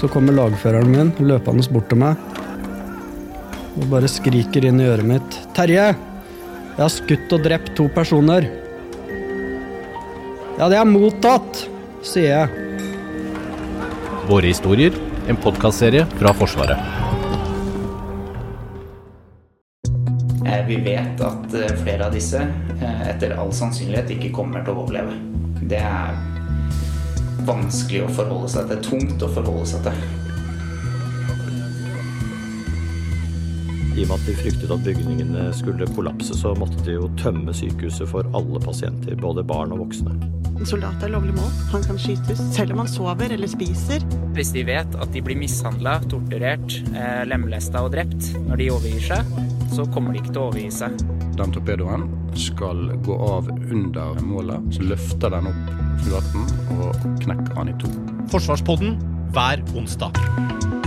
Så kommer lagføreren min løpende bort til meg og bare skriker inn i øret mitt. Terje! Jeg har skutt og drept to personer. Ja, det er mottatt, sier jeg. Våre historier, en podkastserie fra Forsvaret. Eh, Vi vet at eh, flere av disse eh, etter all sannsynlighet ikke kommer til å overleve. Det er vanskelig å forholde seg til. Tungt å forholde seg til. I og med at de fryktet at bygningene skulle kollapse, så måtte de jo tømme sykehuset for alle pasienter, både barn og voksne. En soldat er lovlig mål. Han kan skytes selv om han sover eller spiser. Hvis de vet at de blir mishandla, torturert, eh, lemlesta og drept når de overgir seg, så kommer de ikke til å overgi seg. Den torpedoen skal gå av under målet. Så løfter den opp fregatten og knekker den i to. Forsvarspodden hver onsdag.